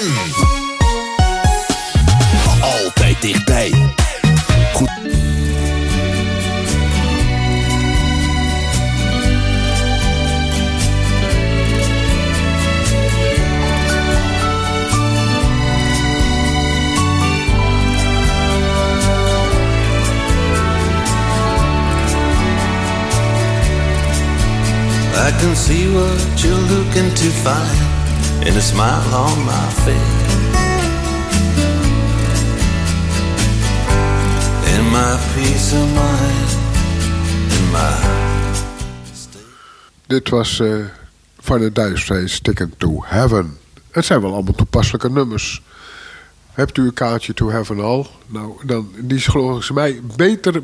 ZFM. Altijd dichtbij. Goed. I can see what you're looking to find in a smile on my face. In my peace of mind, in my. Dit was uh, van de Duitsfeest Ticket to Heaven. Het zijn wel allemaal toepasselijke nummers. Hebt u een kaartje to Heaven al? Nou, dan, die is volgens mij beter,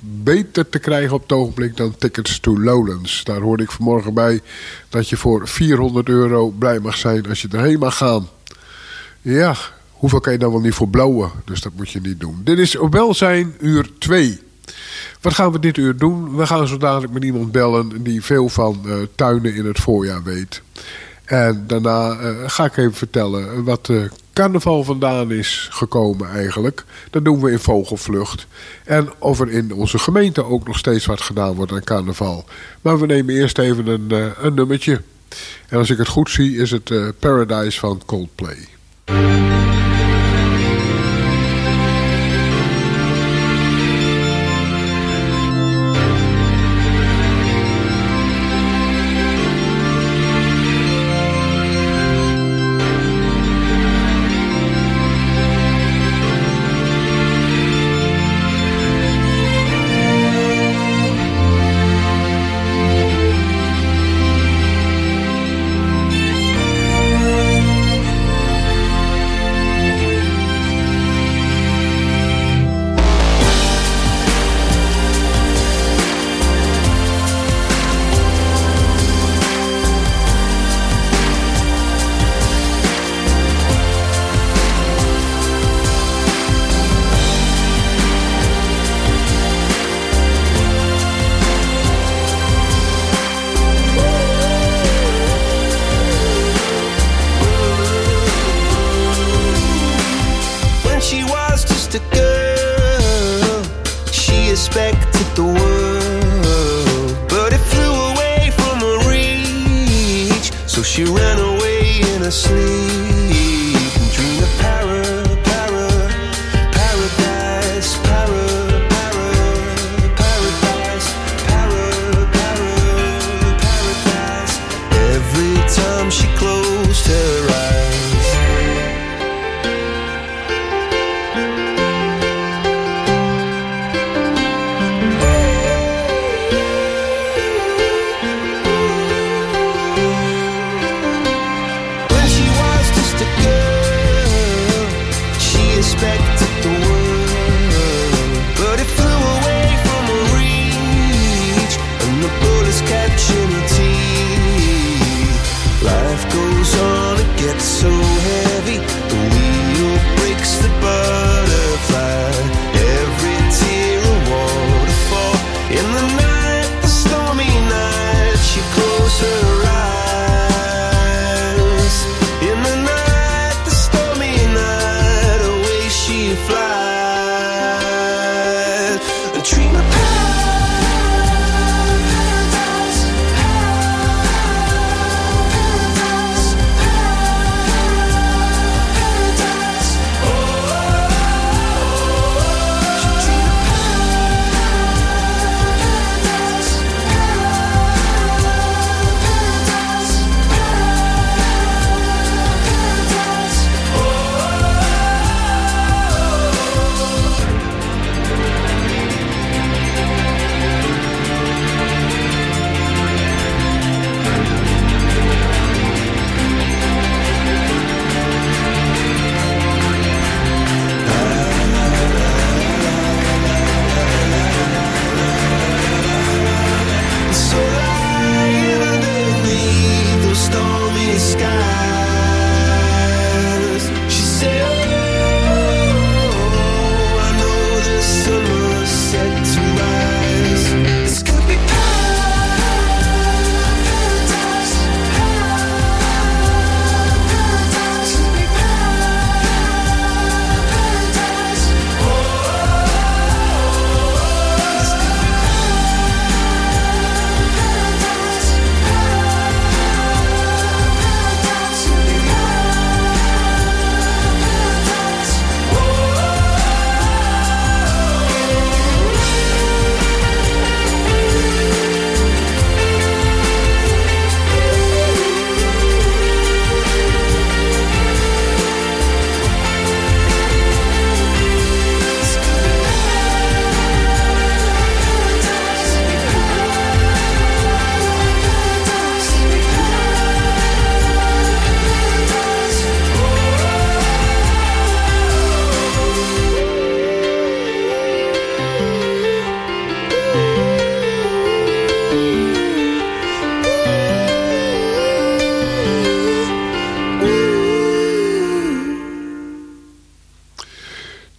beter te krijgen op het ogenblik dan Tickets to Lowlands. Daar hoorde ik vanmorgen bij dat je voor 400 euro blij mag zijn als je erheen mag gaan. Ja, hoeveel kan je dan wel niet voor blowen? Dus dat moet je niet doen. Dit is Welzijn uur 2. Wat gaan we dit uur doen? We gaan zo dadelijk met iemand bellen die veel van uh, tuinen in het voorjaar weet. En daarna uh, ga ik even vertellen wat de carnaval vandaan is gekomen eigenlijk. Dat doen we in vogelvlucht. En of er in onze gemeente ook nog steeds wat gedaan wordt aan carnaval. Maar we nemen eerst even een, uh, een nummertje. En als ik het goed zie is het uh, Paradise van Coldplay.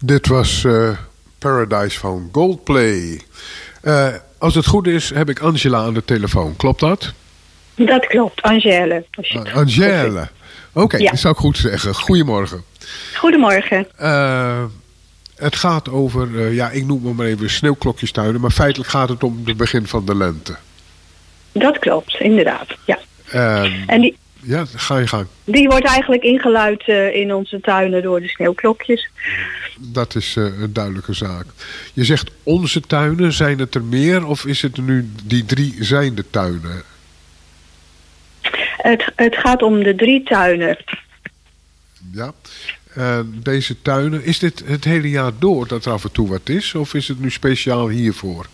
Dit was uh, Paradise van Goldplay. Uh, als het goed is, heb ik Angela aan de telefoon. Klopt dat? Dat klopt, Angèle. Uh. Oké, okay, ja. dat zou ik goed zeggen. Goedemorgen. Goedemorgen. het gaat over, ja, ik noem het maar even sneeuwklokjestuinen, maar feitelijk gaat het om het begin van de lente. Dat klopt, inderdaad, ja. Ehm, en die, ja, ga je gang. Die wordt eigenlijk ingeluid uh, in onze tuinen door de sneeuwklokjes. Dat is uh, een duidelijke zaak. Je zegt onze tuinen, zijn het er meer of is het nu die drie zijn de tuinen? Het, het gaat om de drie tuinen. Ja, uh, deze tuinen, is dit het hele jaar door dat er af en toe wat is? Of is het nu speciaal hiervoor?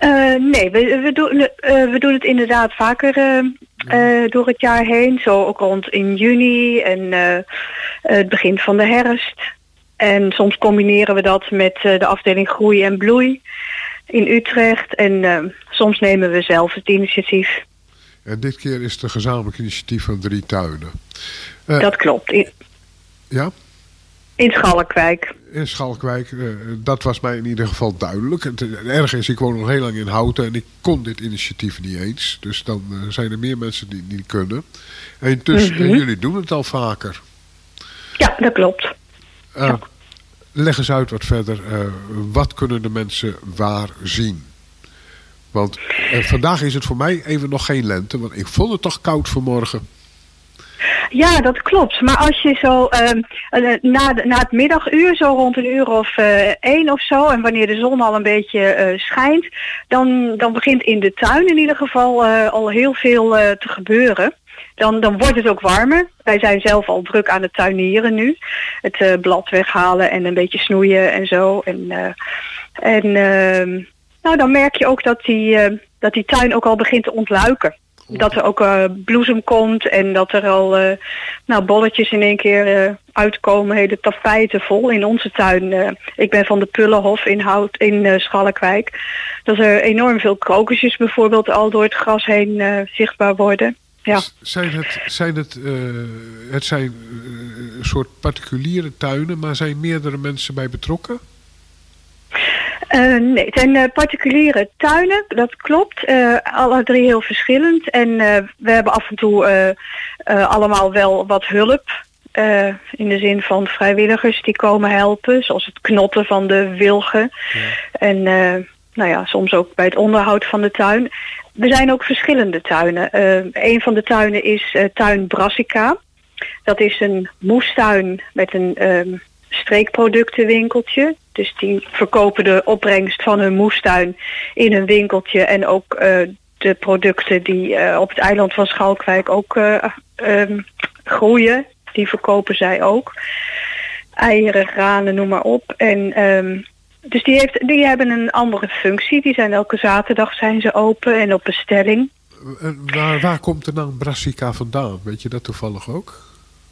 Uh, nee, we, we, doen, we doen het inderdaad vaker uh, door het jaar heen. Zo ook rond in juni en het begin van de herfst. En soms combineren we dat met de afdeling Groei en Bloei in Utrecht. En soms nemen we zelf het initiatief. En dit keer is het een gezamenlijk initiatief van drie tuinen. dat klopt. Ja? In Schalkwijk. In Schalkwijk, uh, dat was mij in ieder geval duidelijk. Het, erg is, ik woon nog heel lang in Houten en ik kon dit initiatief niet eens. Dus dan uh, zijn er meer mensen die het niet kunnen. En intussen, mm -hmm. jullie doen het al vaker. Ja, dat klopt. Uh, ja. Leg eens uit wat verder. wat kunnen de mensen waar zien? Want vandaag is het voor mij even nog geen lente, want ik vond het toch koud vanmorgen. Ja, dat klopt. Maar als je zo uh, na, de, na het middaguur, zo rond een uur of uh, één of zo, en wanneer de zon al een beetje uh, schijnt, dan, dan begint in de tuin in ieder geval al heel veel te gebeuren. Dan, dan wordt het ook warmer. Wij zijn zelf al druk aan het tuinieren nu. Het blad weghalen en een beetje snoeien en zo. En, en ehm, nou, dan merk je ook dat die, dat die tuin ook al begint te ontluiken dat er ook uh, bloesem komt en dat er al uh, nou, bolletjes in één keer uh, uitkomen, hele tapijten vol in onze tuin. ik ben van de Pullenhof in, Hout, in Schalkwijk. Dat er enorm veel krokusjes bijvoorbeeld al door het gras heen zichtbaar worden. Ja. Zijn het, zijn het, het zijn een soort particuliere tuinen, maar zijn meerdere mensen bij betrokken? Uh, nee, het zijn uh, particuliere tuinen, dat klopt. Uh, alle drie heel verschillend. En we hebben af en toe allemaal wel wat hulp. in de zin van vrijwilligers die komen helpen. Zoals het knotten van de wilgen. Ja. En nou ja, soms ook bij het onderhoud van de tuin. Er zijn ook verschillende tuinen. een van de tuinen is tuin Brassica. Dat is een moestuin met een ehm, streekproductenwinkeltje. Dus die verkopen de opbrengst van hun moestuin in een winkeltje. En ook uh, de producten die uh, op het eiland van Schalkwijk ook uh, um, groeien. Die verkopen zij ook. Eieren, granen, noem maar op. En um, dus die, heeft, die hebben een andere functie. Die zijn elke zaterdag zijn ze open en op bestelling. Waar, waar komt de naam Brassica vandaan? Weet je dat toevallig ook?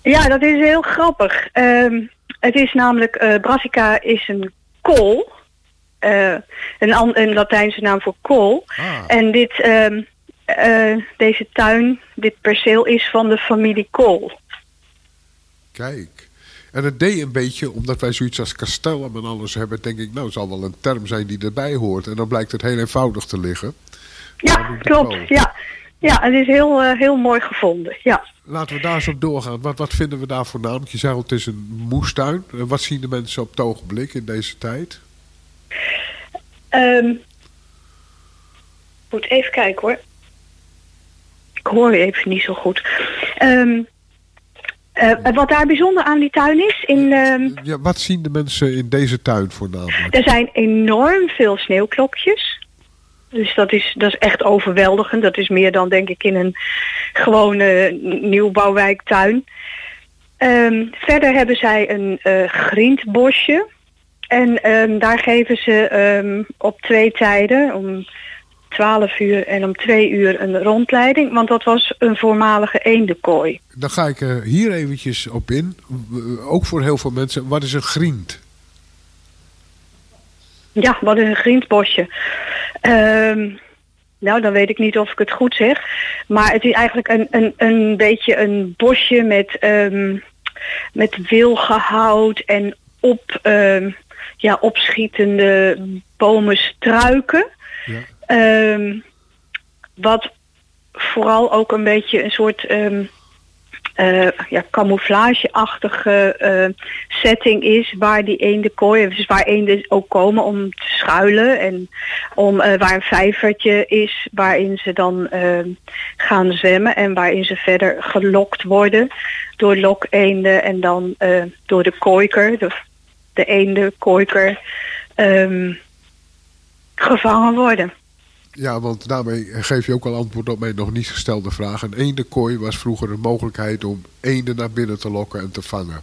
Ja, dat is heel grappig. Um, het is namelijk, uh, brassica is een kool. Uh, een, een Latijnse naam voor kool. Ah. En dit, uh, uh, deze tuin, dit perceel is van de familie kool. Kijk. En het deed een beetje, omdat wij zoiets als kastellen en alles hebben, denk ik, nou, het zal wel een term zijn die erbij hoort. En dan blijkt het heel eenvoudig te liggen. Ja, klopt. Ja. Ja, het is heel, uh, heel mooi gevonden. Ja. Laten we daar eens op doorgaan. Wat, wat vinden we daar voornamelijk? Je zei al, het is een moestuin. Wat zien de mensen op het ogenblik in deze tijd? Um, moet even kijken hoor. Ik hoor je even niet zo goed. Um, uh, wat daar bijzonder aan die tuin is? In, um, ja, wat zien de mensen in deze tuin voornamelijk? Er zijn enorm veel sneeuwklokjes. Dus dat is, dat is echt overweldigend. Dat is meer dan denk ik in een gewone nieuwbouwwijktuin. Um, verder hebben zij een uh, grindbosje. En um, daar geven ze um, op twee tijden, om 12 uur en om 2 uur een rondleiding. Want dat was een voormalige eendenkooi. Dan ga ik uh, hier eventjes op in. Ook voor heel veel mensen. Wat is een grind? Ja, wat is een grindbosje? Um, nou, dan weet ik niet of ik het goed zeg. Maar het is eigenlijk een, een, een beetje een bosje met, um, met wilgehout en op, ehm, ja, opschietende bomen, struiken. Ja. Ehm, wat vooral ook een beetje een soort eh, ja, camouflageachtige eh, setting is waar die eendenkooi, dus waar eenden ook komen om te schuilen en om eh, waar een vijvertje is waarin ze dan gaan zwemmen en waarin ze verder gelokt worden door lokeenden en dan door de kooiker, de, de eendenkooiker, ehm, gevangen worden. Ja, want daarmee geef je ook al antwoord op mijn nog niet gestelde vraag. Een eendenkooi was vroeger een mogelijkheid om eenden naar binnen te lokken en te vangen.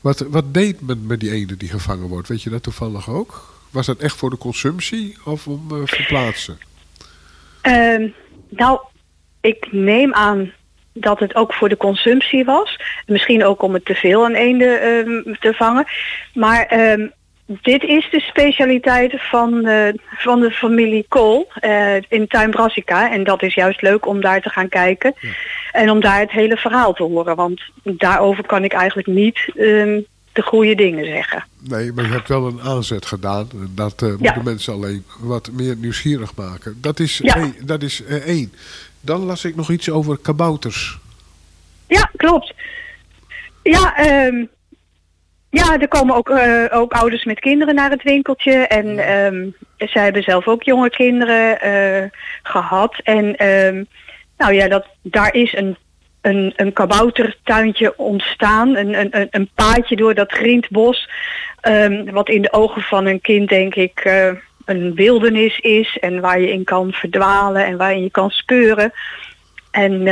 Wat, wat deed men met die eenden die gevangen wordt? Weet je dat toevallig ook? Was dat echt voor de consumptie of om eh, verplaatsen? Ehm, nou, ik neem aan dat het ook voor de consumptie was. Misschien ook om het te veel aan eenden ehm, te vangen. Maar ehm, dit is de specialiteit van, eh, van de familie Kool eh, in Tuin Brassica. En dat is juist leuk om daar te gaan kijken. En om daar het hele verhaal te horen. Want daarover kan ik eigenlijk niet ehm, de goede dingen zeggen. Nee, maar je hebt wel een aanzet gedaan. Dat Ja. moeten mensen alleen wat meer nieuwsgierig maken. Dat is, Ja. één, dat is één. Dan las ik nog iets over kabouters. Ja, klopt. Ja, ehm, ja er komen ook, eh, ook ouders met kinderen naar het winkeltje. En ehm, zij hebben zelf ook jonge kinderen eh, gehad. En ehm, nou ja, dat, daar is een, een, een kaboutertuintje ontstaan. Een, een, een- paadje door dat grindbos. ehm, wat in de ogen van een kind denk ik eh, een wildernis is. En waar je in kan verdwalen en waarin je kan speuren. En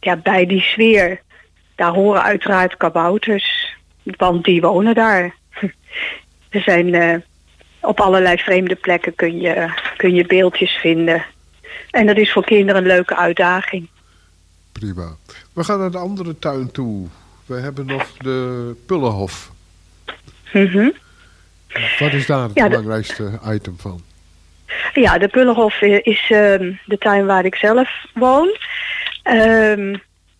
ja, bij die sfeer, daar horen uiteraard kabouters, want die wonen daar. Er zijn eh, op allerlei vreemde plekken kun je, kun je beeldjes vinden. En dat is voor kinderen een leuke uitdaging. Prima. We gaan naar de andere tuin toe. We hebben nog de Pullenhof. Mhm. Wat is daar het Ja, de- belangrijkste item van? Ja, de Pullenhof eh, is ehm, de tuin waar ik zelf woon. Ehm,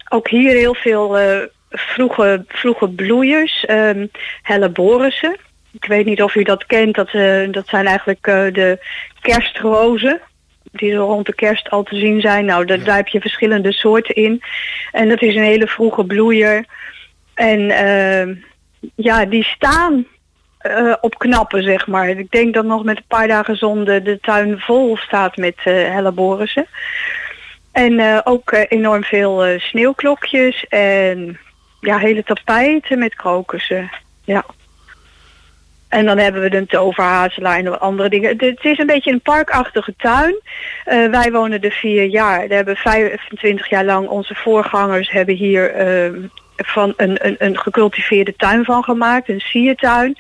ook hier heel veel eh, vroege, vroege bloeiers, ehm helleborissen. Ik weet niet of u dat kent, dat, eh, dat zijn eigenlijk eh, de kerstrozen. Die zo rond de kerst al te zien zijn. Nou, daar, daar heb je verschillende soorten in. En dat is een hele vroege bloeier. En ehm, ja, die staan eh, op knappen, zeg maar. Ik denk dat nog met een paar dagen zon de, de tuin vol staat met eh helleborissen. En ook enorm veel sneeuwklokjes en ja, hele tapijten met krokussen. Ja. En dan hebben we de toverhazelaar en andere dingen. Het- is een beetje een parkachtige tuin. Eh, wij wonen er vier jaar. We hebben 25 jaar lang onze voorgangers hebben hier eh, van een, een, een gecultiveerde tuin van gemaakt. Een siertuin.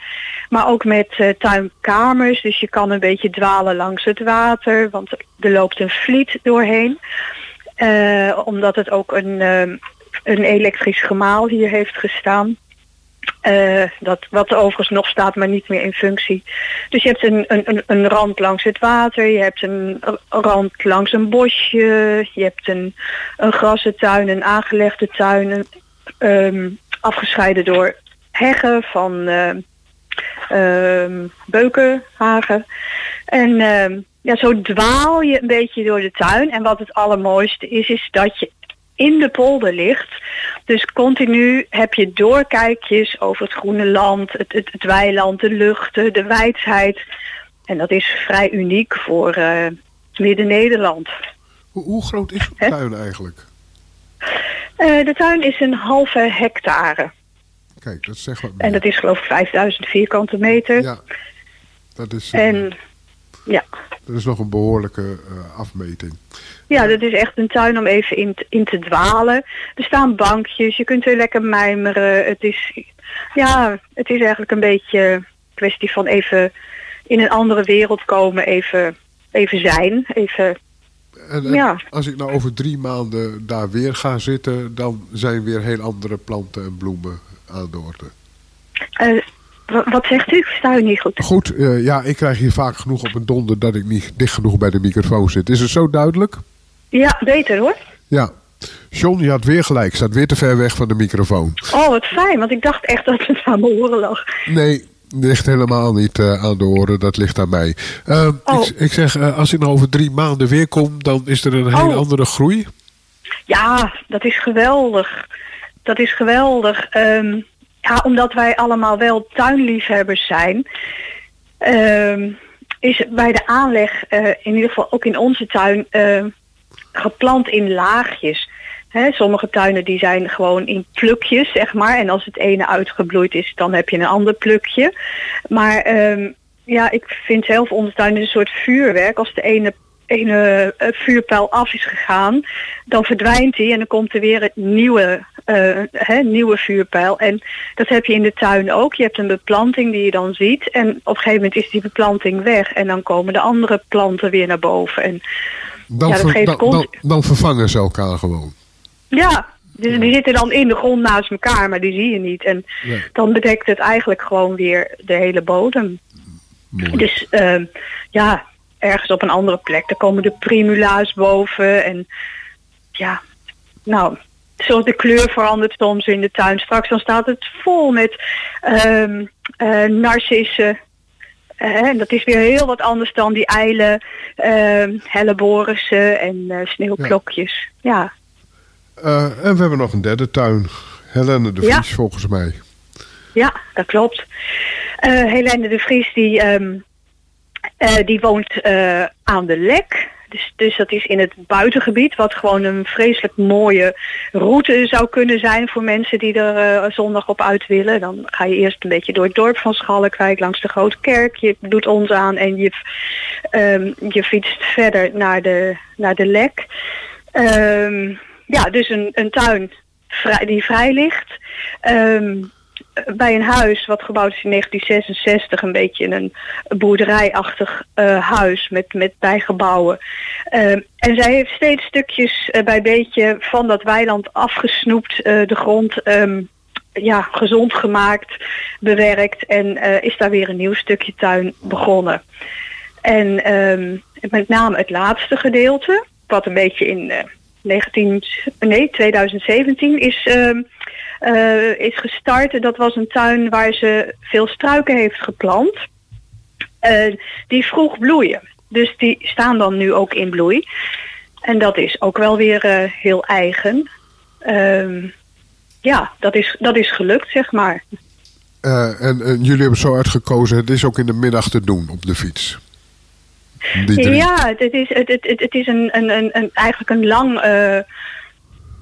Maar ook met eh, tuinkamers. Dus je kan een beetje dwalen langs het water. Want er loopt een vliet doorheen. Eh, omdat het ook een, eh, een elektrisch gemaal hier heeft gestaan. Eh, dat, wat er overigens nog staat, maar niet meer in functie. Dus je hebt een, een, een- rand langs het water, je hebt een rand langs een bosje, je hebt een, een grassentuin, een aangelegde tuin, ehm, afgescheiden door heggen van ehm, ehm, beukenhagen. En ehm, ja, zo dwaal je een beetje door de tuin. En wat het allermooiste is, is dat je in de polder ligt. Dus continu heb je doorkijkjes over het groene land, het, het, het weiland, de luchten, de wijsheid. En dat is vrij uniek voor eh, Midden-Nederland. Hoe, hoe groot is zo'n tuin eigenlijk? Eh, de tuin is een halve hectare. Kijk, dat zegt wat En dat is geloof ik 5000 vierkante meter. Ja, dat is, eh, En ja, dat is nog een behoorlijke eh, afmeting. Ja, dat is echt een tuin om even in, te- in te dwalen. Er staan bankjes, je kunt er lekker mijmeren. Het is, ja, het is eigenlijk een beetje een kwestie van even in een andere wereld komen, even, even zijn. Even, En, en Ja. als ik nou over drie maanden daar weer ga zitten, dan zijn weer heel andere planten en bloemen aan de orde. eh, wat zegt u? Ik versta u niet goed. Goed, eh, ja, ik krijg hier vaak genoeg op een donder dat ik niet dicht genoeg bij de microfoon zit. Is het zo duidelijk? Ja, beter hoor. Ja. John, je had weer gelijk. Staat weer te ver weg van de microfoon. Oh, wat fijn, want ik dacht echt dat het aan mijn oren lag. Nee, ligt helemaal niet eh, aan de oren. Dat ligt aan mij. Eh, Oh. ik, ik zeg, als ik nou over drie maanden weer kom, dan is er een hele Oh. andere groei. Ja, dat is geweldig. Dat is geweldig. Ehm, ja, omdat wij allemaal wel tuinliefhebbers zijn, ehm, is bij de aanleg, eh, in ieder geval ook in onze tuin, eh, geplant in laagjes. Sommige tuinen die zijn gewoon in plukjes, zeg maar. En als het ene uitgebloeid is, dan heb je een ander plukje. Maar ehm, ja, ik vind zelf onze tuin een soort vuurwerk. Als de ene, ene eh, vuurpijl af is gegaan, dan verdwijnt die en dan komt er weer een nieuwe, eh, hè, nieuwe vuurpijl. En dat heb je in de tuin ook. Je hebt een beplanting die je dan ziet. En op een gegeven moment is die beplanting weg. En dan komen de andere planten weer naar boven. En Dan, Ja, dat geeft dan, dan, dan vervangen ze elkaar gewoon. Ja, dus die zitten dan in de grond naast elkaar, maar die zie je niet. En Nee. dan bedekt het eigenlijk gewoon weer de hele bodem. Mooi. Dus ehm, ja, ergens op een andere plek, daar komen de primula's boven. En ja, nou, zoals de kleur verandert soms in de tuin. Straks dan staat het vol met ehm eh, narcissen. Eh, en dat is weer heel wat anders dan die eilen, ehm helleborissen en eh, sneeuwklokjes. ja. En we hebben nog een derde tuin. Helene de Ja. Vries, volgens mij. Ja, dat klopt. Helene de Vries die, ehm, eh, die woont eh, aan de Lek. Dus, dus dat is in het buitengebied, wat gewoon een vreselijk mooie route zou kunnen zijn voor mensen die er eh, zondag op uit willen. Dan ga je eerst een beetje door het dorp van Schalkwijk langs de Grote Kerk. Je doet ons aan en je, ehm, je fietst verder naar de, naar de Lek. Ehm, ja, dus een, een tuin die vrij ligt. Ehm, bij een huis wat gebouwd is in 1966, een beetje een boerderijachtig eh, huis met, met bijgebouwen. Ehm, en zij heeft steeds stukjes eh, bij beetje van dat weiland afgesnoept, eh, de grond ehm, ja, gezond gemaakt, bewerkt en is daar weer een nieuw stukje tuin begonnen. En ehm, met name het laatste gedeelte, wat een beetje in eh 19, nee, 2017 is, eh, is gestart. Dat was een tuin waar ze veel struiken heeft geplant. Eh, die vroeg bloeien. Dus die staan dan nu ook in bloei. En dat is ook wel weer eh, heel eigen. Ehm, ja, dat is, dat is gelukt, zeg maar. En, en jullie hebben zo uitgekozen, het is ook in de middag te doen op de fiets. Ja, het is, het, het, het, het is een, een, een, een, eigenlijk een lang...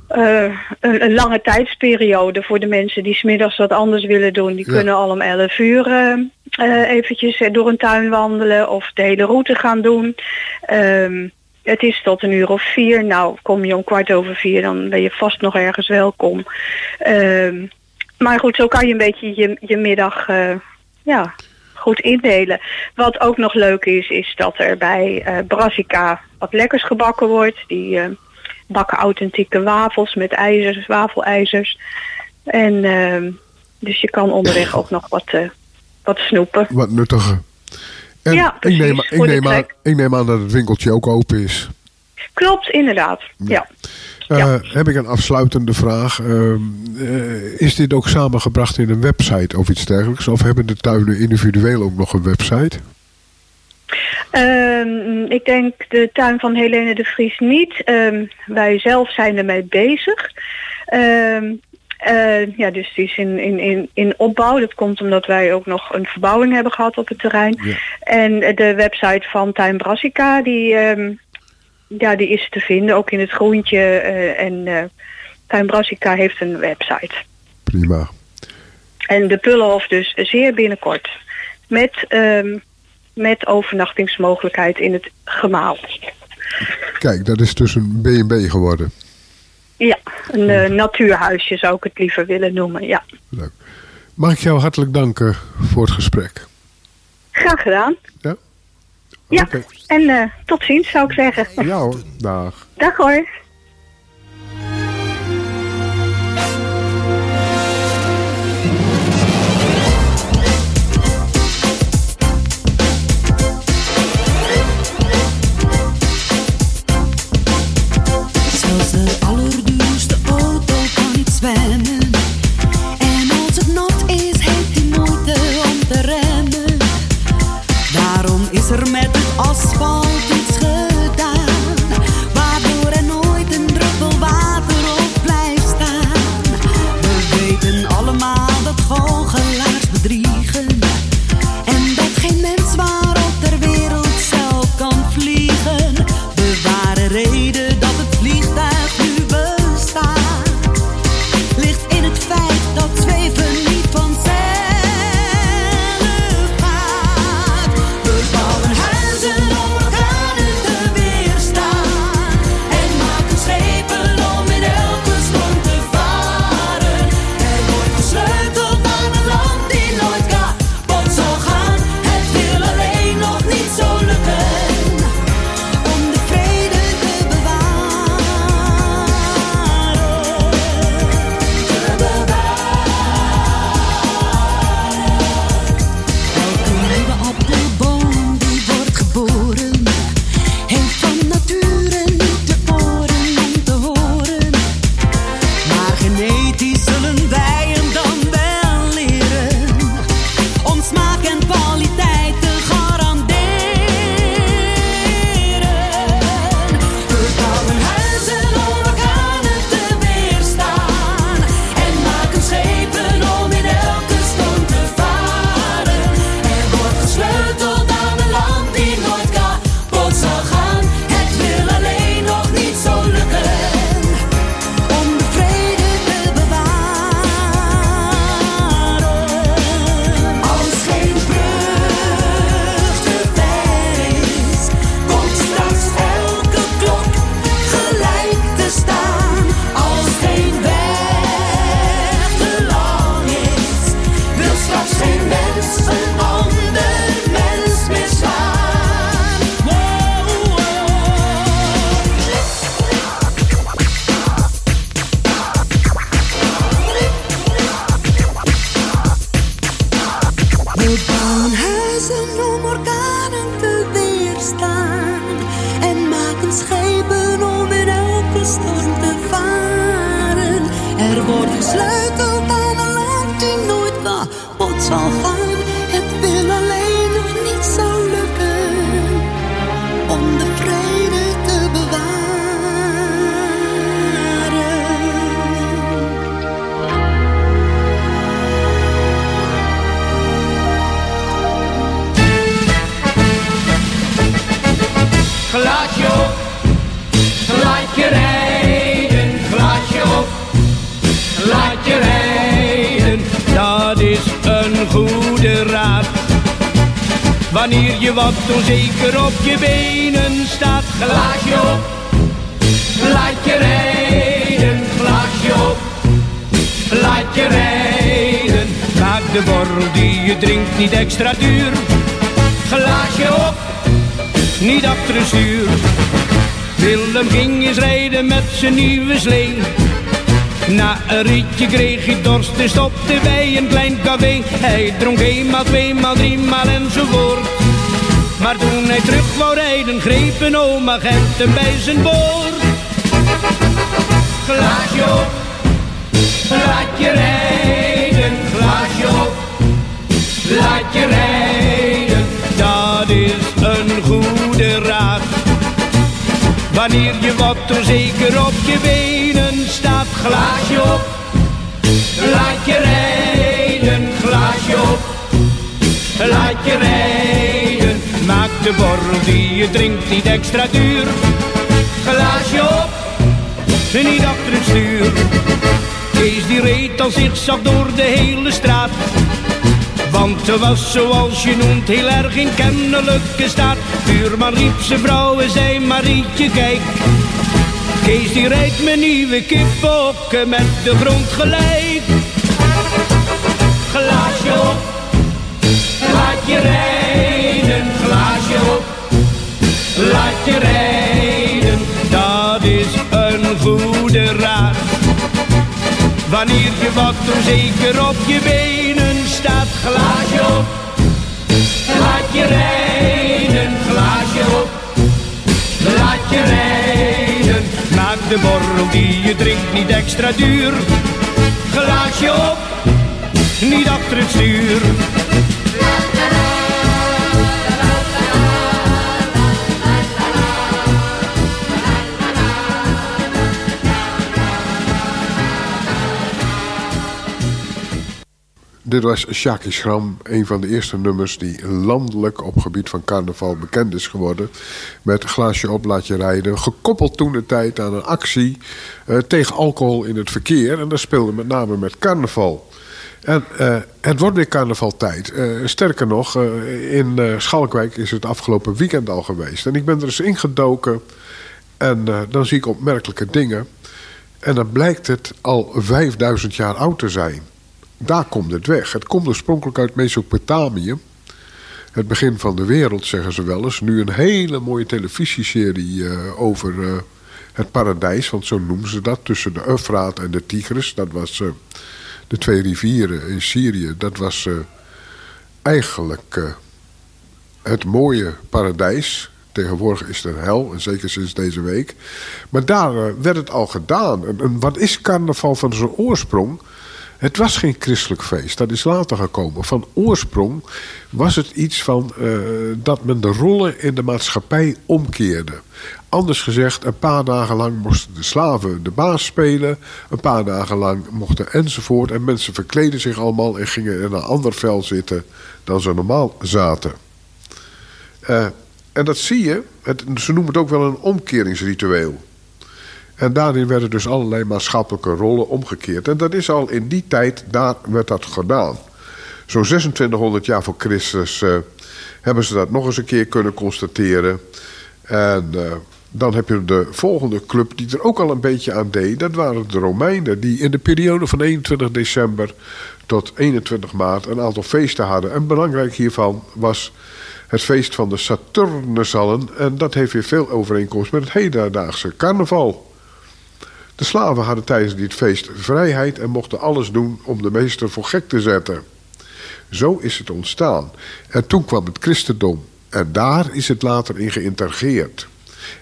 eh, een, een lange tijdsperiode voor de mensen die smiddags wat anders willen doen. Die Ja. kunnen al om 11 uur eh, eh, eventjes eh, door een tuin wandelen of de hele route gaan doen. Ehm, het is tot een uur of vier. Nou, kom je om kwart over vier, dan ben je vast nog ergens welkom. Ehm, maar goed, zo kan je een beetje je, je middag ja, goed indelen. Wat ook nog leuk is, is dat er bij Brassica wat lekkers gebakken wordt. Die bakken authentieke wafels met ijzers, wafelijzers. En ehm, dus je kan onderweg ook nog wat, eh, wat snoepen. Wat nuttiger. En Ja, ik, precies, neem, voor ik, neem aan, ik neem aan dat het winkeltje ook open is. Klopt, inderdaad. Ja. Eh, Ja. Heb ik een afsluitende vraag. Ehm, eh, is dit ook samengebracht in een website of iets dergelijks? Of hebben de tuinen individueel ook nog een website? Ehm, ik denk de tuin van Helene de Vries niet. Ehm, wij zelf zijn ermee bezig. Ehm, eh, ja, dus die is in, in, in, in opbouw. Dat komt omdat wij ook nog een verbouwing hebben gehad op het terrein. Ja. En de website van Tuin Brassica, die, ja, die is te vinden, ook in het groentje. eh, en eh Tuin Brassica heeft een website. Prima. En de Pullenhof dus zeer binnenkort. Met, met overnachtingsmogelijkheid in het gemaal. Kijk, dat is dus een B&B geworden. Ja, een eh, natuurhuisje zou ik het liever willen noemen. Ja, Leuk. Mag ik jou hartelijk danken voor het gesprek? graag gedaan. Ja? Ja, en eh, tot ziens zou ik zeggen. Ja hoor, dag. Dag hoor. Wanneer je wat onzeker op je benen staat, glaasje op, laat je rijden, glaasje op, laat je rijden. Maak de borrel die je drinkt niet extra duur, glaasje op niet achter het stuur. Willem ging eens rijden met zijn nieuwe slee. Na een ritje kreeg hij dorst en stopte bij een klein café. Hij dronk eenmaal, tweemaal, driemaal enzovoort. Maar toen hij terug wou rijden, greep een oom agent hem bij zijn boord. Glaasje op, laat je rijden, glaasje op, laat je rijden. Wanneer je wat onzeker op je benen staat, glaasje op. Laat je rijden, glaasje op. Laat je rijden, maak de borrel die je drinkt niet extra duur. Glaasje op, niet achter het stuur. Kees die reed al zigzag door de hele straat. Want ze was zoals je noemt heel erg in kennelijke staat. Buurman riep vrouw en zei Marietje kijk. Kees die rijdt mijn nieuwe kippokken met de grond gelijk. Glaasje op, laat je rijden. Wanneer je wat onzeker op je benen staat, glaasje op. Laat je rijden, glaasje op. Laat je rijden. Maak de borrel die je drinkt niet extra duur. Glaasje op, niet achter het stuur. Dit was Shaki Schram, een van de eerste nummers die landelijk op gebied van carnaval bekend is geworden. Met glaasje op, laat je rijden. Gekoppeld toen de tijd aan een actie eh, tegen alcohol in het verkeer. En dat speelde met name met carnaval. En eh, het wordt weer carnavaltijd. Eh, sterker nog, in Schalkwijk is het afgelopen weekend al geweest. En ik ben er eens ingedoken. En dan zie ik opmerkelijke dingen. En dan blijkt het al 5000 jaar oud te zijn. Daar komt het weg. Het komt oorspronkelijk uit Mesopotamië. Het begin van de wereld, zeggen ze wel eens. Nu een hele mooie televisieserie eh, over eh, het paradijs. Want zo noemen ze dat. Tussen de Eufraat en de Tigris. Dat was eh, de twee rivieren in Syrië. Dat was eigenlijk het mooie paradijs. Tegenwoordig is het hel, en zeker sinds deze week. Maar daar werd het al gedaan. En, en wat is carnaval van zijn oorsprong? Het was geen christelijk feest, dat is later gekomen. Van oorsprong was het iets van eh, dat men de rollen in de maatschappij omkeerde. Anders gezegd, een paar dagen lang moesten de slaven de baas spelen. Een paar dagen lang mochten enzovoort. En mensen verkleden zich allemaal en gingen in een ander vel zitten dan ze normaal zaten. Eh, en dat zie je, het, ze noemen het ook wel een omkeringsritueel. En daarin werden dus allerlei maatschappelijke rollen omgekeerd. En dat is al in die tijd, daar werd dat gedaan. Zo'n 2600 jaar voor Christus eh, hebben ze dat nog eens een keer kunnen constateren. En eh, dan heb je de volgende club die er ook al een beetje aan deed. Dat waren de Romeinen, die in de periode van 21 december tot 21 maart een aantal feesten hadden. En belangrijk hiervan was het feest van de Saturnushallen. En dat heeft weer veel overeenkomst met het hedendaagse carnaval. De slaven hadden tijdens dit feest vrijheid en mochten alles doen om de meester voor gek te zetten. Zo is het ontstaan. En toen kwam het christendom. En daar is het later in geïntegreerd.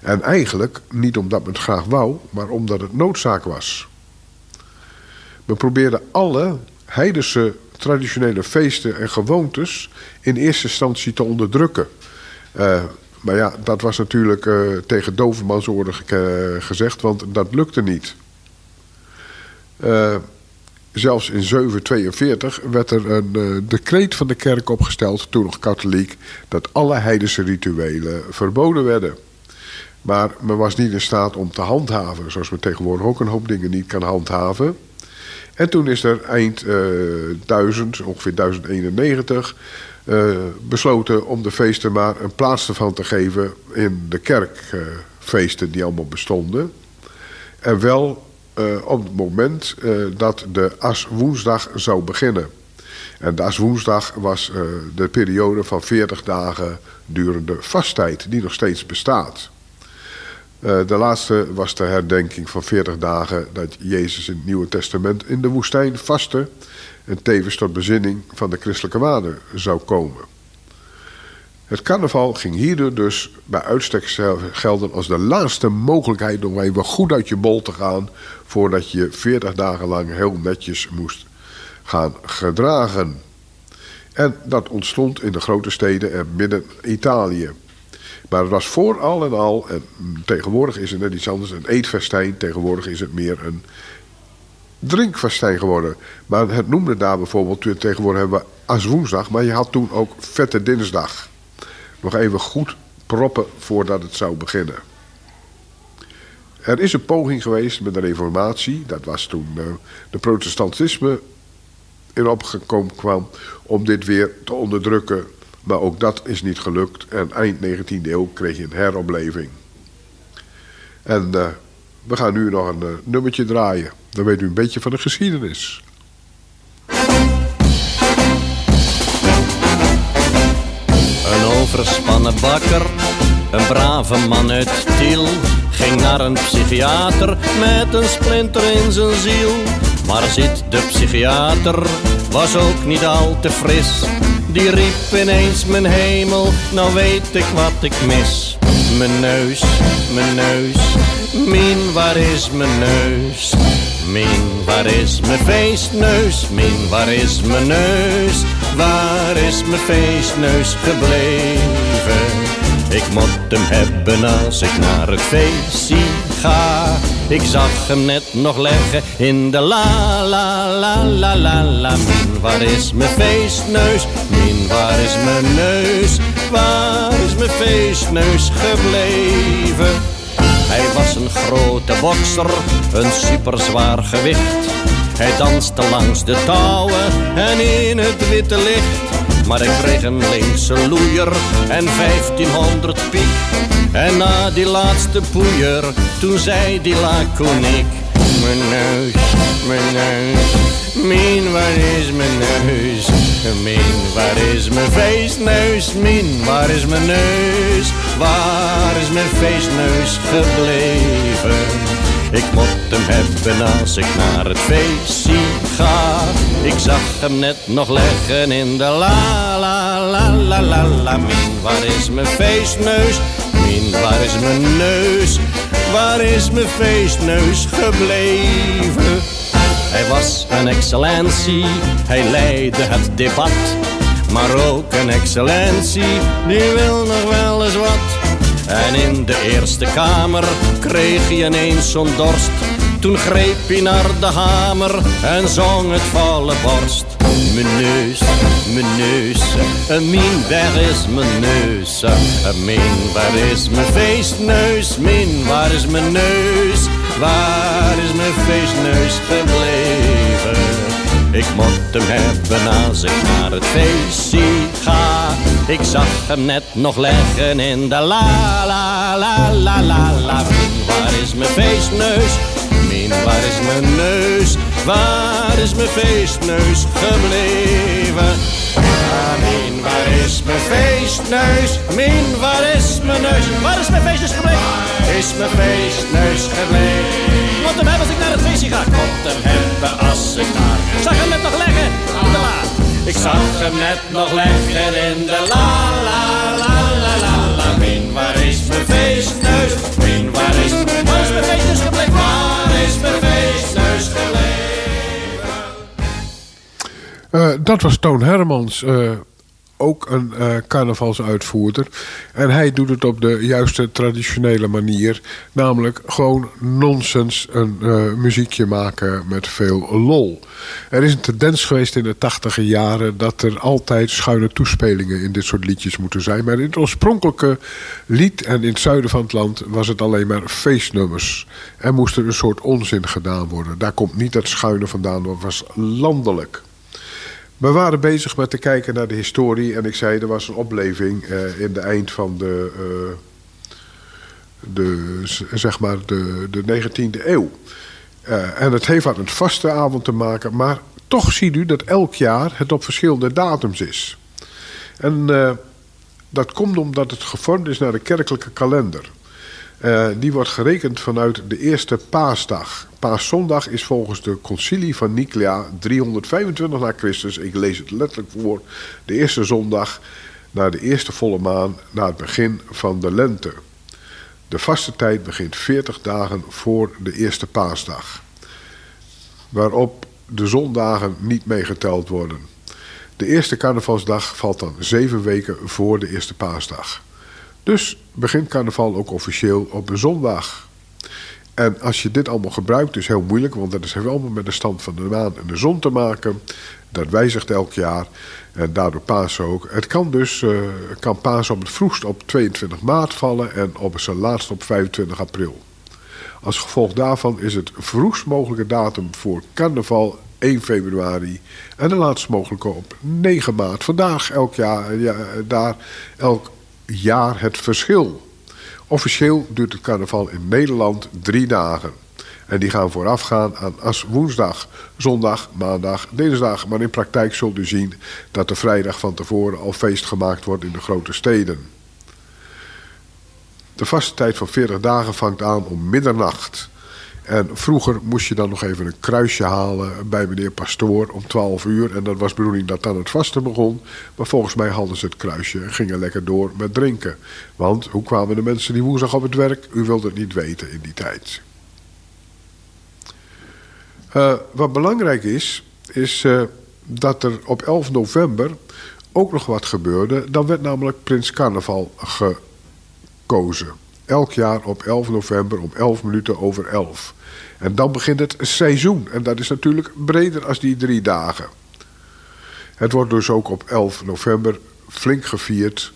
En eigenlijk niet omdat men het graag wou, maar omdat het noodzaak was. Men probeerde alle heidense traditionele feesten en gewoontes in eerste instantie te onderdrukken. Eh, maar ja, dat was natuurlijk eh, tegen dovermansoren ge- gezegd, want dat lukte niet. Eh, zelfs in 742 werd er een eh, decreet van de kerk opgesteld, toen nog katholiek, dat alle heidense rituelen verboden werden. Maar men was niet in staat om te handhaven, zoals men tegenwoordig ook een hoop dingen niet kan handhaven. En toen is er eind eh 1000, ongeveer 1091, eh, besloten om de feesten maar een plaats ervan te geven in de kerkfeesten die allemaal bestonden. En wel eh, op het moment eh, dat de aswoensdag zou beginnen. En de aswoensdag was eh, de periode van 40 dagen durende vasttijd, die nog steeds bestaat. Eh, de laatste was de herdenking van 40 dagen dat Jezus in het Nieuwe Testament in de woestijn vastte en tevens tot bezinning van de christelijke waarden zou komen. Het carnaval ging hierdoor dus bij uitstek gelden als de laatste mogelijkheid om even goed uit je bol te gaan voordat je 40 dagen lang heel netjes moest gaan gedragen. En dat ontstond in de grote steden en midden Italië. Maar het was vooral en al, en tegenwoordig is het net iets anders, een eetfestijn. Tegenwoordig is het meer een drinkfestijn geworden. Maar het noemde daar bijvoorbeeld, tegenwoordig hebben we aswoensdag, maar je had toen ook vette dinsdag. Nog even goed proppen voordat het zou beginnen. Er is een poging geweest met de reformatie, dat was toen eh, de protestantisme in opgekomen kwam, om dit weer te onderdrukken. Maar ook dat is niet gelukt en eind 19e eeuw kreeg je een heropleving. En eh, we gaan nu nog een eh, nummertje draaien. Dan weet u een beetje van de geschiedenis. Een overspannen bakker, een brave man uit Tiel, ging naar een psychiater met een splinter in zijn ziel. Maar zit de psychiater, was ook niet al te fris. Die riep ineens mijn hemel, nou weet ik wat ik mis. Mijn neus, mijn neus, min waar is mijn neus? Min, waar is mijn feestneus? Min, waar is mijn neus? Waar is mijn feestneus gebleven? Ik moet hem hebben als ik naar het feestje ga. Ik zag hem net nog leggen in de la la la la la la. Min, waar is mijn feestneus? Min, waar is mijn neus? Waar is mijn feestneus gebleven? Hij was een grote bokser, een superzwaar gewicht. Hij danste langs de touwen en in het witte licht. Maar ik kreeg een linkse loeier en 1500 piek. En na die laatste poeier, toen zei die laconiek. Mijn neus, mijn neus, min waar is mijn neus? Min waar is mijn feestneus? Min waar is mijn neus? Waar is mijn feestneus gebleven? Ik moet hem hebben als ik naar het feestje ga. Ik zag hem net nog leggen in de la la la la la la. Min, waar is mijn feestneus? Min, waar is mijn neus? Waar is mijn feestneus gebleven? Hij was een excellentie, hij leidde het debat. Maar ook een excellentie, die wil nog wel eens wat. En in de Eerste Kamer kreeg hij ineens zo'n dorst. Toen greep hij naar de hamer en zong het volle borst. Mijn neus, mijn neus, min, waar is mijn neus? Min, waar is mijn feestneus? Min, waar is mijn neus? Waar is mijn feestneus gebleven? Ik moet hem hebben als ik naar het feestje ga. Ik zag hem net nog leggen in de la la la la la la. Min, waar is mijn feestneus? Min, waar is mijn neus? Waar is mijn feestneus gebleven? Ah, Min, waar is mijn feestneus? Min, waar is mijn neus? Waar is mijn feestneus gebleven? Is mijn feestneus gebleven? Moet hem hebben als ik naar het feestje ga. Ik moet hem hebben als ik daar. Ik zag hem net nog leggen in de la. Ik zag hem net nog leggen in de la la la la la la. Min, waar is mijn feestneus? Min, waar is mijn Waar is mijn feestneus gebleven? Waar is mijn feestneus gebleven? Eh, dat was Toon Hermans, eh, ook een eh, carnavalsuitvoerder. En hij doet het op de juiste traditionele manier. Namelijk gewoon nonsens een eh, muziekje maken met veel lol. Er is een tendens geweest in de tachtige jaren... dat er altijd schuine toespelingen in dit soort liedjes moeten zijn. Maar in het oorspronkelijke lied en in het zuiden van het land... was het alleen maar feestnummers. Er moest er een soort onzin gedaan worden. Daar komt niet dat schuine vandaan, dat was landelijk. We waren bezig met te kijken naar de historie. En ik zei, er was een opleving eh, in de eind van de, eh, de, zeg maar de, de 19e eeuw. Eh, en het heeft wat met vaste avond te maken. Maar toch ziet u dat elk jaar het op verschillende datums is. En dat komt omdat het gevormd is naar de kerkelijke kalender. Eh, die wordt gerekend vanuit de eerste paasdag. Paaszondag is volgens de concilie van Nicea 325 na Christus. Ik lees het letterlijk voor. De eerste zondag na de eerste volle maan na het begin van de lente. De vaste tijd begint 40 dagen voor de eerste paasdag. Waarop de zondagen niet meegeteld worden. De eerste carnavalsdag valt dan zeven weken voor de eerste paasdag. Dus begint carnaval ook officieel op een zondag. En als je dit allemaal gebruikt, is heel moeilijk, want dat heeft allemaal met de stand van de maan en de zon te maken. Dat wijzigt elk jaar en daardoor Pasen ook. Het kan dus, eh, kan Pasen op het vroegst op 22 maart vallen en op zijn laatst op 25 april. Als gevolg daarvan is het vroegst mogelijke datum voor carnaval 1 februari en de laatst mogelijke op 9 maart. Vandaag elk jaar, ja, daar elk jaar het verschil. Officieel duurt het carnaval in Nederland drie dagen. En die gaan voorafgaan aan as woensdag, zondag, maandag, dinsdag. Maar in praktijk zult u zien dat de vrijdag van tevoren al feest gemaakt wordt in de grote steden. De vaste tijd van 40 dagen vangt aan om middernacht. En vroeger moest je dan nog even een kruisje halen bij meneer Pastoor om 12 uur. En dat was bedoeling dat dan het vaste begon. Maar volgens mij hadden ze het kruisje en gingen lekker door met drinken. Want hoe kwamen de mensen die woensdag op het werk? U wilt het niet weten in die tijd. Uh, wat belangrijk is, is uh, dat er op 11 november ook nog wat gebeurde. Dan werd namelijk Prins Carnaval gekozen. Elk jaar op 11 november om 11 minuten over 11. En dan begint het seizoen. En dat is natuurlijk breder als die drie dagen. Het wordt dus ook op 11 november flink gevierd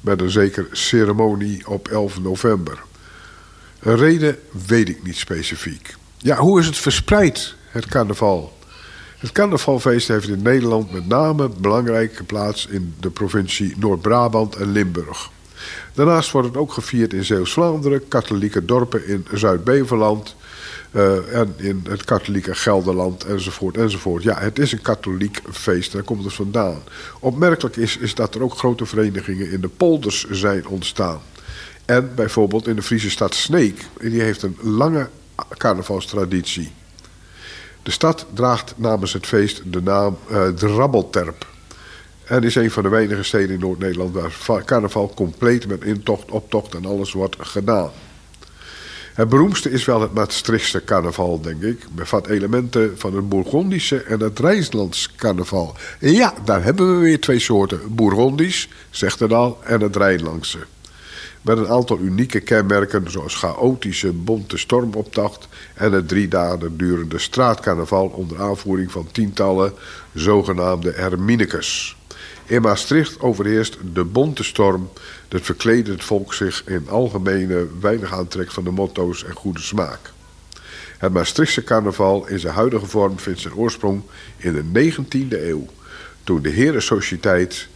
met een zeker ceremonie op 11 november. Een reden weet ik niet specifiek. Ja, hoe is het verspreid, het carnaval? Het carnavalfeest heeft in Nederland met name belangrijke plaats in de provincie Noord-Brabant en Limburg. Daarnaast wordt het ook gevierd in Zeeuws-Vlaanderen, katholieke dorpen in Zuid-Beverland uh, en in het katholieke Gelderland enzovoort enzovoort. Ja, het is een katholiek feest, daar komt het vandaan. Opmerkelijk is, is dat er ook grote verenigingen in de polders zijn ontstaan. En bijvoorbeeld in de Friese stad Sneek, die heeft een lange carnavalstraditie. De stad draagt namens het feest de naam uh, Drabbelterp. En is een van de weinige steden in Noord-Nederland waar carnaval compleet met intocht, optocht en alles wordt gedaan. Het beroemdste is wel het Maastrichtse carnaval, denk ik. Bevat elementen van het Bourgondische en het Rijnslands carnaval. En ja, daar hebben we weer twee soorten. Bourgondisch, zegt het al, en het Rijnlandse. Met een aantal unieke kenmerken zoals chaotische bonte stormoptocht en het drie dagen durende straatcarnaval onder aanvoering van tientallen zogenaamde herminicus. In Maastricht overheerst de bonte storm, dat verkleden het volk zich in algemene weinig aantrek van de motto's en goede smaak. Het Maastrichtse carnaval in zijn huidige vorm vindt zijn oorsprong in de 19e eeuw, toen de Herensociëteit,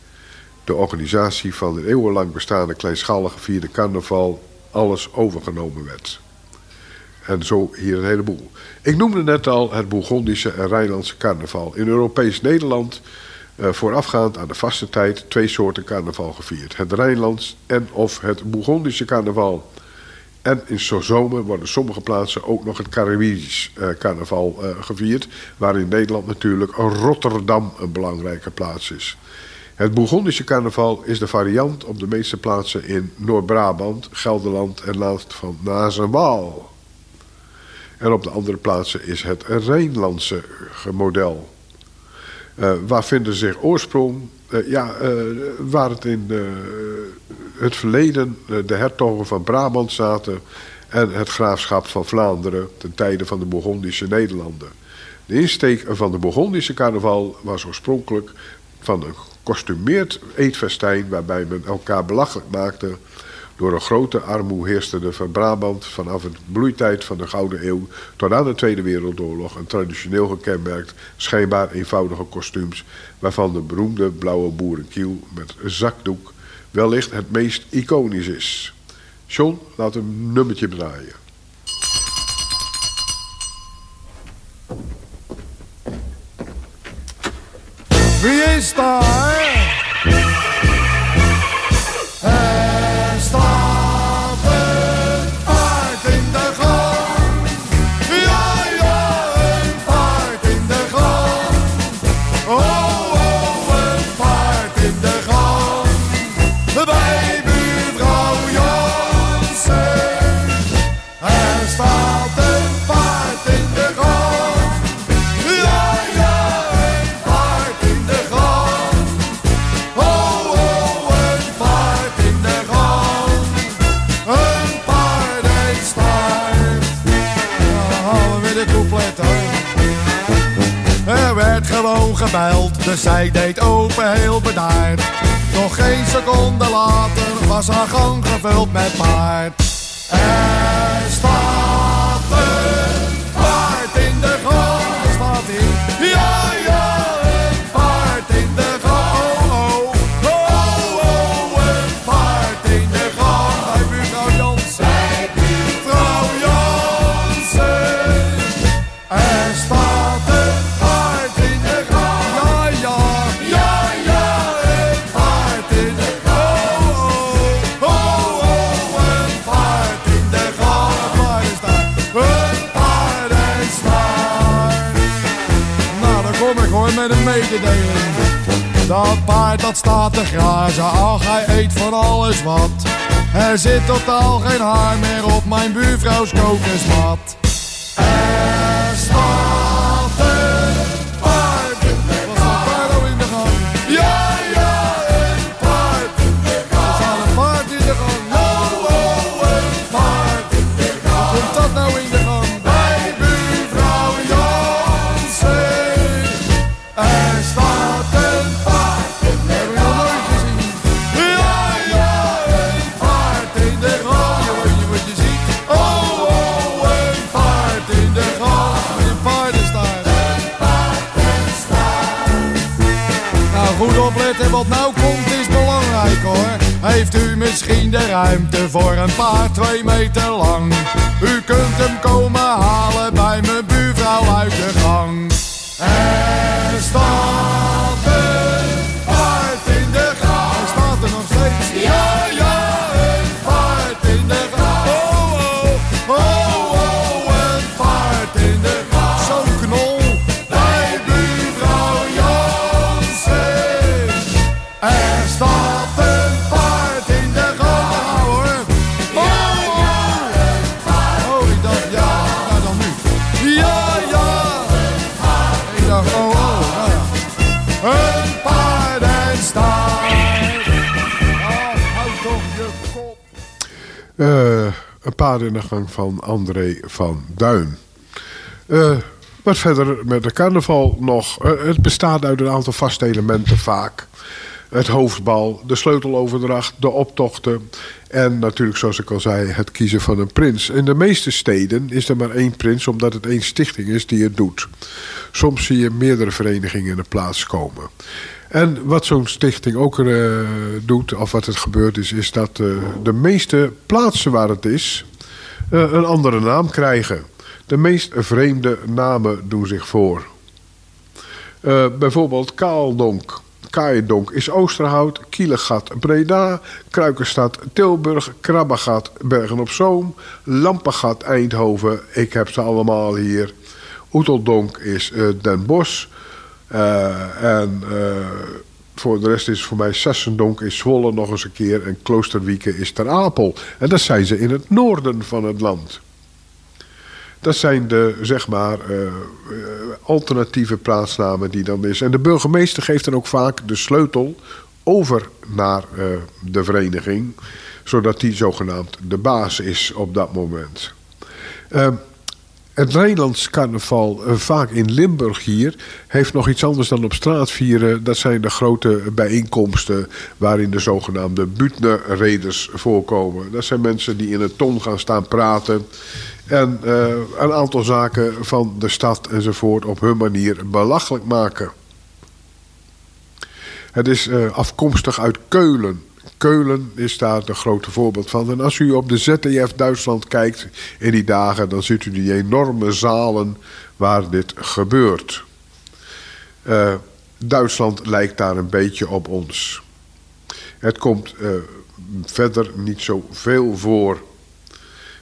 de organisatie van een eeuwenlang bestaande kleinschalig gevierde carnaval, alles overgenomen werd. En zo hier een heleboel. Ik noemde net al het Bourgondische en Rijnlandse carnaval. In Europees Nederland uh, voorafgaand aan de vaste tijd twee soorten carnaval gevierd. Het Rijnlands en of het Bourgondische carnaval. En in zomer worden sommige plaatsen ook nog het Caribisch uh, carnaval uh, gevierd. Waar in Nederland natuurlijk Rotterdam een belangrijke plaats is. Het Bourgondische carnaval is de variant op de meeste plaatsen in Noord-Brabant, Gelderland en land van Naas en. En op de andere plaatsen is het Rijnlandse model. Eh, waar vinden zich oorsprong? Eh, ja, eh, waar het in het verleden de hertogen van Brabant zaten... en het graafschap van Vlaanderen ten tijde van de Bourgondische Nederlanden. De insteek van de Bourgondische carnaval was oorspronkelijk van een gekostumeerd eetfestijn... waarbij men elkaar belachelijk maakte... Door een grote armoe heerste er van Brabant vanaf de bloeitijd van de Gouden Eeuw tot aan de Tweede Wereldoorlog een traditioneel gekenmerkt, schijnbaar eenvoudige kostuums, waarvan de beroemde blauwe boerenkiel met zakdoek wellicht het meest iconisch is. John, laat een nummertje draaien. Wie is? Van André van Duin. Eh, wat verder met de carnaval nog. Eh, het bestaat uit een aantal vaste elementen vaak. Het hoofdbal, de sleuteloverdracht, de optochten. En natuurlijk, zoals ik al zei, het kiezen van een prins. In de meeste steden is er maar één prins, omdat het één stichting is die het doet. Soms zie je meerdere verenigingen in de plaats komen. En wat zo'n stichting ook eh, doet, of wat het gebeurt is, is dat de meeste plaatsen waar het is, een andere naam krijgen. De meest vreemde namen doen zich voor. Eh, bijvoorbeeld Kaaldonk. Kaaiendonk is Oosterhout, Kielegat Breda, Kruikenstad Tilburg, Krabbegat Bergen op Zoom, Lampegat Eindhoven, ik heb ze allemaal hier. Oeteldonk is eh, Den Bosch. Eh, en eh, voor de rest is voor mij Sessendonk is Zwolle nog eens een keer en Kloosterwieken is Ter Apel. En dat zijn ze in het noorden van het land. Dat zijn de, zeg maar, eh, eh, alternatieve plaatsnamen die dan is. En de burgemeester geeft dan ook vaak de sleutel over naar eh, de vereniging. Zodat die zogenaamd de baas is op dat moment. Eh, het Nederlands carnaval, eh, vaak in Limburg hier, heeft nog iets anders dan op straat vieren. Dat zijn de grote bijeenkomsten waarin de zogenaamde Butner-reders voorkomen. Dat zijn mensen die in een ton gaan staan praten. En eh, een aantal zaken van de stad enzovoort op hun manier belachelijk maken. Het is eh, afkomstig uit Keulen. Keulen is daar een grote voorbeeld van. En als u op de ZDF Duitsland kijkt in die dagen... dan ziet u die enorme zalen waar dit gebeurt. Eh, Duitsland lijkt daar een beetje op ons. Het komt eh, verder niet zo veel voor.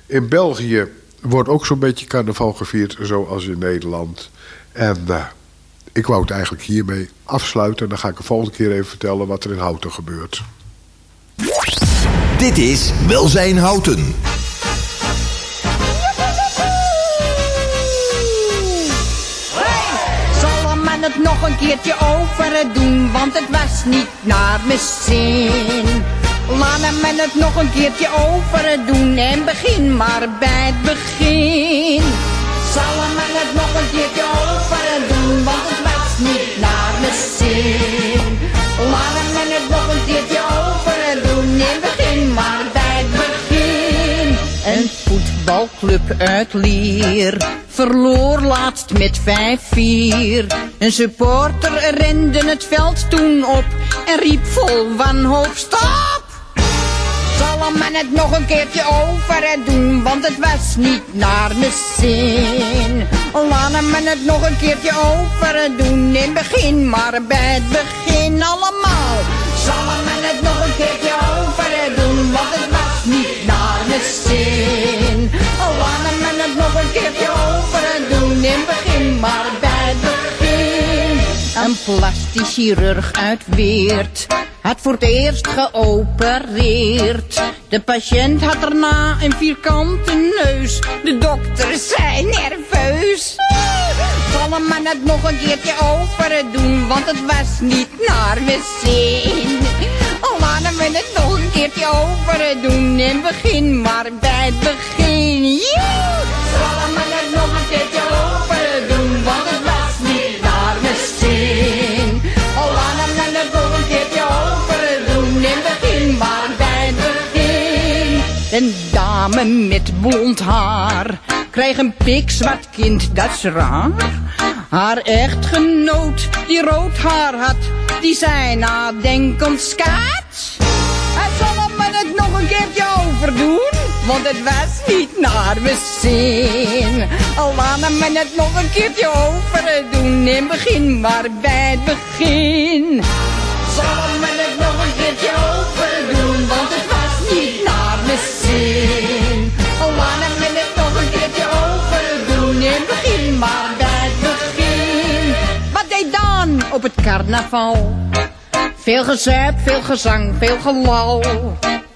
In België wordt ook zo'n beetje carnaval gevierd, zoals in Nederland. En eh, ik wou het eigenlijk hiermee afsluiten. En dan ga ik de volgende keer even vertellen wat er in Houten gebeurt. Dit is Welzijn Houten. Het nog een keertje over doen, want het was niet naar mijn zin. Laat hem het nog een keertje over doen en begin maar bij het begin. Zal man het nog een keertje over doen, want het was niet naar mijn zin. Laat hem voetbalclub uit Lier verloor laatst met 5-4. Een supporter rende het veld toen op en riep vol wanhoop stop. Zal hem man het nog een keertje over doen, want het was niet naar mijn zin. Laat hem man het nog een keertje over doen, in begin maar bij het begin allemaal. Zal hem man het nog een keertje over doen, want het was niet naar mijn zin. Maar bij het begin. Een plastisch chirurg uit Weert had voor het eerst geopereerd. De patiënt had daarna een vierkante neus. De dokter zei nerveus. Zal hem man het nog een keertje over doen, want het was niet naar mijn zin. Laat hem het nog een keertje over doen en begin maar bij het begin. Zal hem man het nog een keertje over dame met blond haar kreeg een pikzwart kind, dat is raar. Haar echtgenoot, die rood haar had, die zei nadenkend skat. Hij zal hem het nog een keertje overdoen, want het was niet naar mijn zin. Laat hem het nog een keertje overdoen en begin maar bij het begin. Carnaval? Veel gezuip, veel gezang, veel gelal.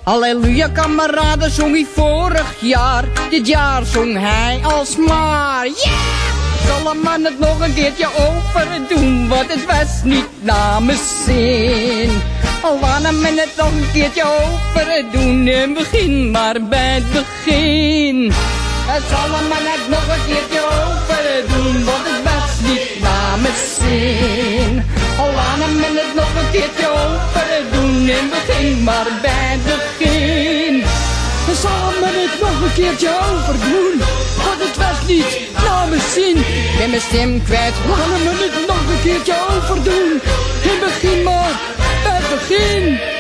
Halleluja kameraden zong hij vorig jaar. Dit jaar zong hij alsmaar. Yeah! Zal een man het nog een keertje over doen, want het was niet mijn zin. Laat hem het nog een keertje over doen en begin maar bij het begin. Zal hem het nog een keertje over doen, want het zin. Laat hem het nog een keertje over doen en begin maar bij het begin. We zullen het nog een keertje overdoen, want het was niet naar mijn zin. Ik ben mijn stem kwijt, laten we het nog een keertje overdoen. En begin maar bij het begin.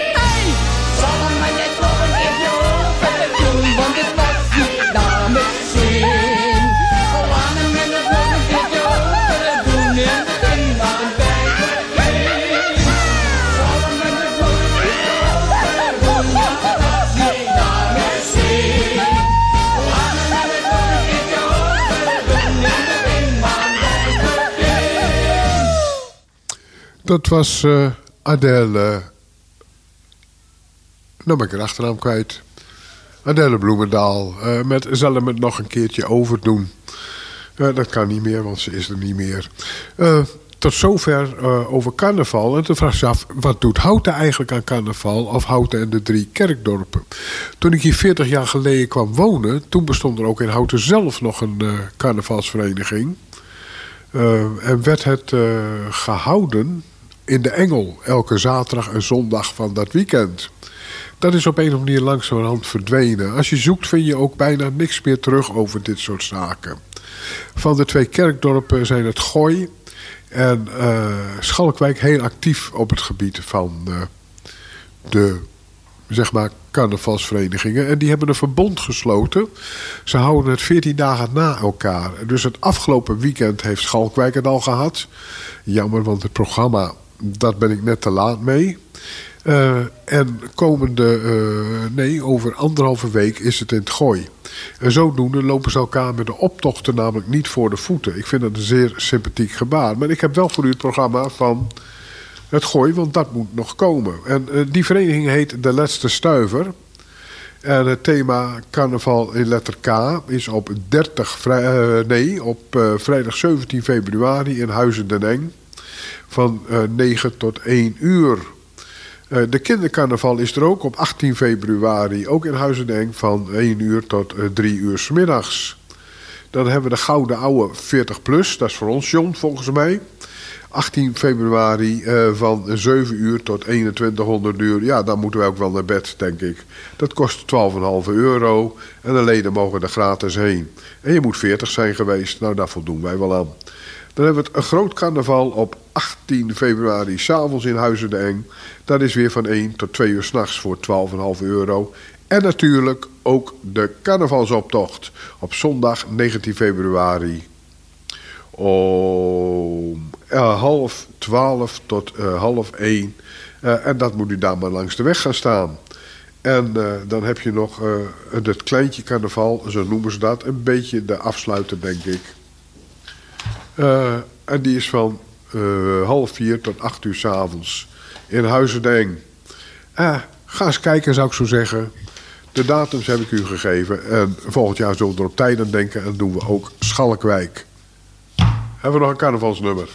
Dat was eh, Adele. Nou ben ik haar achternaam kwijt. Adelle Bloemendaal. eh, met zal hem het nog een keertje overdoen. Eh, dat kan niet meer, want ze is er niet meer. Eh, tot zover eh, over carnaval. En toen vraag je af, wat doet Houten eigenlijk aan carnaval? Of Houten en de drie kerkdorpen? Toen ik hier 40 jaar geleden kwam wonen... toen bestond er ook in Houten zelf nog een eh, carnavalsvereniging. Eh, en werd het eh, gehouden in de Engel... elke zaterdag en zondag van dat weekend. Dat is op een of andere manier langzamerhand verdwenen. Als je zoekt vind je ook bijna niks meer terug over dit soort zaken. Van de twee kerkdorpen zijn het Gooi en eh, Schalkwijk heel actief op het gebied van eh, de zeg maar carnavalsverenigingen. En die hebben een verbond gesloten. Ze houden het 14 dagen na elkaar. Dus het afgelopen weekend heeft Schalkwijk het al gehad. Jammer, want het programma, dat ben ik net te laat mee. Eh, en komende, eh, nee, over anderhalve week is het in het gooi. En zodoende lopen ze elkaar met de optochten namelijk niet voor de voeten. Ik vind dat een zeer sympathiek gebaar. Maar ik heb wel voor u het programma van het gooi, want dat moet nog komen. En eh, die vereniging heet De Laatste Stuiver. En het thema carnaval in letter K is op 30 vrij, eh, nee, op vrijdag 17 februari in Huizen den Eng. Van eh 9 tot 1 uur. Eh, de kindercarnaval is er ook op 18 februari, ook in Huizen den Eng, van 1 uur tot eh, 3 uur 's middags. Dan hebben we de Gouden Oude 40 plus, dat is voor ons John volgens mij. 18 februari eh, van 7 uur tot 2100 uur. Ja, dan moeten we ook wel naar bed, denk ik. Dat kost 12,5 euro en de leden mogen er gratis heen. En je moet 40 zijn geweest, nou daar voldoen wij wel aan. Dan hebben we het een groot carnaval op 18 februari, s'avonds in Huizen de Eng. Dat is weer van 1 tot 2 uur s'nachts voor 12,5 euro. En natuurlijk ook de carnavalsoptocht op zondag 19 februari om eh, half twaalf tot eh, half één. Eh, en dat moet u daar maar langs de weg gaan staan. En dan heb je nog het kleintje carnaval, zo noemen ze dat. Een beetje de afsluiter, denk ik. Eh, en die is van eh, half vier tot acht uur s'avonds in Huizendeng. Eh, ga eens kijken, zou ik zo zeggen. De datums heb ik u gegeven. En volgend jaar zullen we er op tijd aan denken. En doen we ook Schalkwijk. Hebben we nog een carnavalsnummer?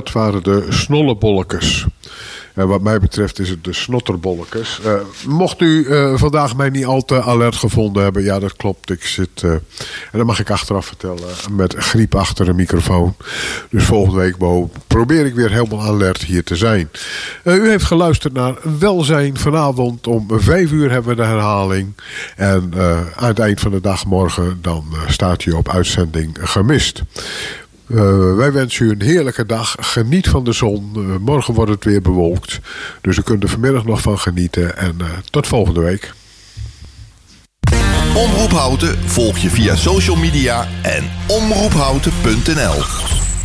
Dat waren de snollebolletjes. En wat mij betreft is het de snotterbolletjes. Eh, mocht u eh, vandaag mij niet al te alert gevonden hebben, ja dat klopt. Ik zit, eh, en dat mag ik achteraf vertellen, met griep achter een microfoon. Dus volgende week Bo, probeer ik weer helemaal alert hier te zijn. U heeft geluisterd naar Welzijn. Vanavond om vijf uur hebben we de herhaling. En aan het eind van de dag morgen dan staat u op uitzending gemist. Eh, wij wensen u een heerlijke dag. Geniet van de zon. Eh, morgen wordt het weer bewolkt. Dus u kunt er vanmiddag nog van genieten. En eh, tot volgende week. Omroep Houten volg je via social media en omroephouten.nl.